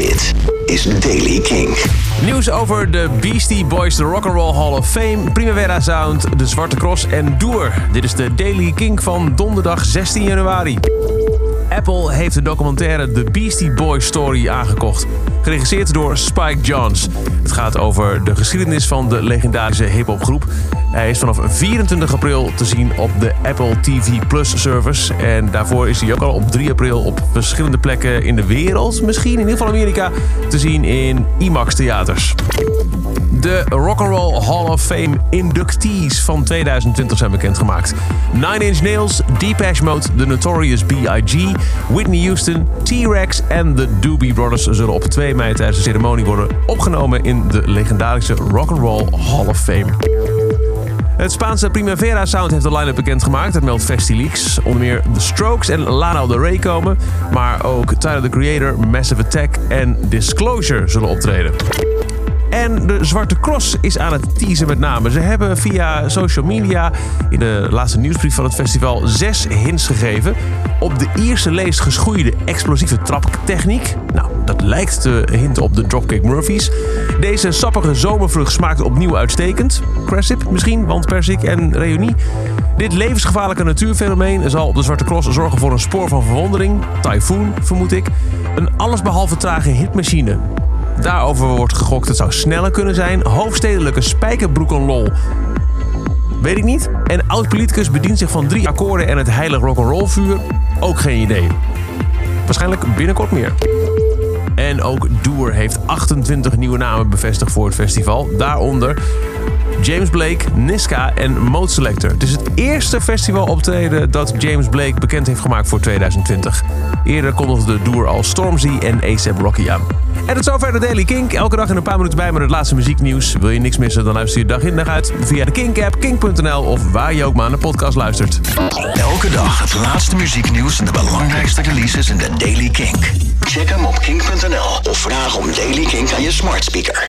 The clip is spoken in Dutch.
Dit is Daily King. Nieuws over de Beastie Boys, de Rock'n'Roll Hall of Fame, Primavera Sound, de Zwarte Cross en Doer. Dit is de Daily King van donderdag 16 januari. Apple heeft de documentaire The Beastie Boys Story aangekocht. Geregisseerd door Spike Jonze. Het gaat over de geschiedenis van de legendarische hip-hopgroep. Hij is vanaf 24 april te zien op de Apple TV Plus service. En daarvoor is hij ook al op 3 april op verschillende plekken in de wereld, misschien in ieder geval Amerika, te zien in IMAX theaters. De Rock'n'Roll Hall of Fame inductees van 2020 zijn bekendgemaakt. Nine Inch Nails, Depeche Mode, The Notorious B.I.G., Whitney Houston, T-Rex en de Doobie Brothers zullen op 2 mei tijdens de ceremonie worden opgenomen in de legendarische Rock'n'Roll Hall of Fame. Het Spaanse Primavera Sound heeft de line-up bekendgemaakt. Dat meldt FestiLeaks. Onder meer The Strokes en Lana Del Rey komen. Maar ook Tyler, the Creator, Massive Attack en Disclosure zullen optreden. En de Zwarte Cross is aan het teasen met name. Ze hebben via social media in de laatste nieuwsbrief van het festival zes hints gegeven. Op de Ierse leest geschoeide explosieve traptechniek. Nou, dat lijkt te hinten op de Dropkick Murphys. Deze sappige zomervrucht smaakt opnieuw uitstekend. Cressip misschien, want persik en reunie. Dit levensgevaarlijke natuurfenomeen zal op de Zwarte Cross zorgen voor een spoor van verwondering. Typhoon, vermoed ik. Een allesbehalve trage hitmachine. Daarover wordt gegokt. Het zou sneller kunnen zijn. Hoofdstedelijke spijkerbroek en lol. Weet ik niet. En oud-politicus bedient zich van drie akkoorden en het heilig rock'n'roll vuur. Ook geen idee. Waarschijnlijk binnenkort meer. En ook Doer heeft 28 nieuwe namen bevestigd voor het festival. Daaronder James Blake, Niska en Mode Selector. Het is het eerste festival optreden dat James Blake bekend heeft gemaakt voor 2020. Eerder kondigde Doer al Stormzy en ASAP Rocky aan. En tot zover de Daily Kink. Elke dag in een paar minuten bij met het laatste muzieknieuws. Wil je niks missen, dan luister je dag in dag uit via de Kink-app, kink.nl of waar je ook maar naar de podcast luistert. Elke dag het laatste muzieknieuws en de belangrijkste releases in de Daily King. Of vraag om Daily King aan je smart speaker.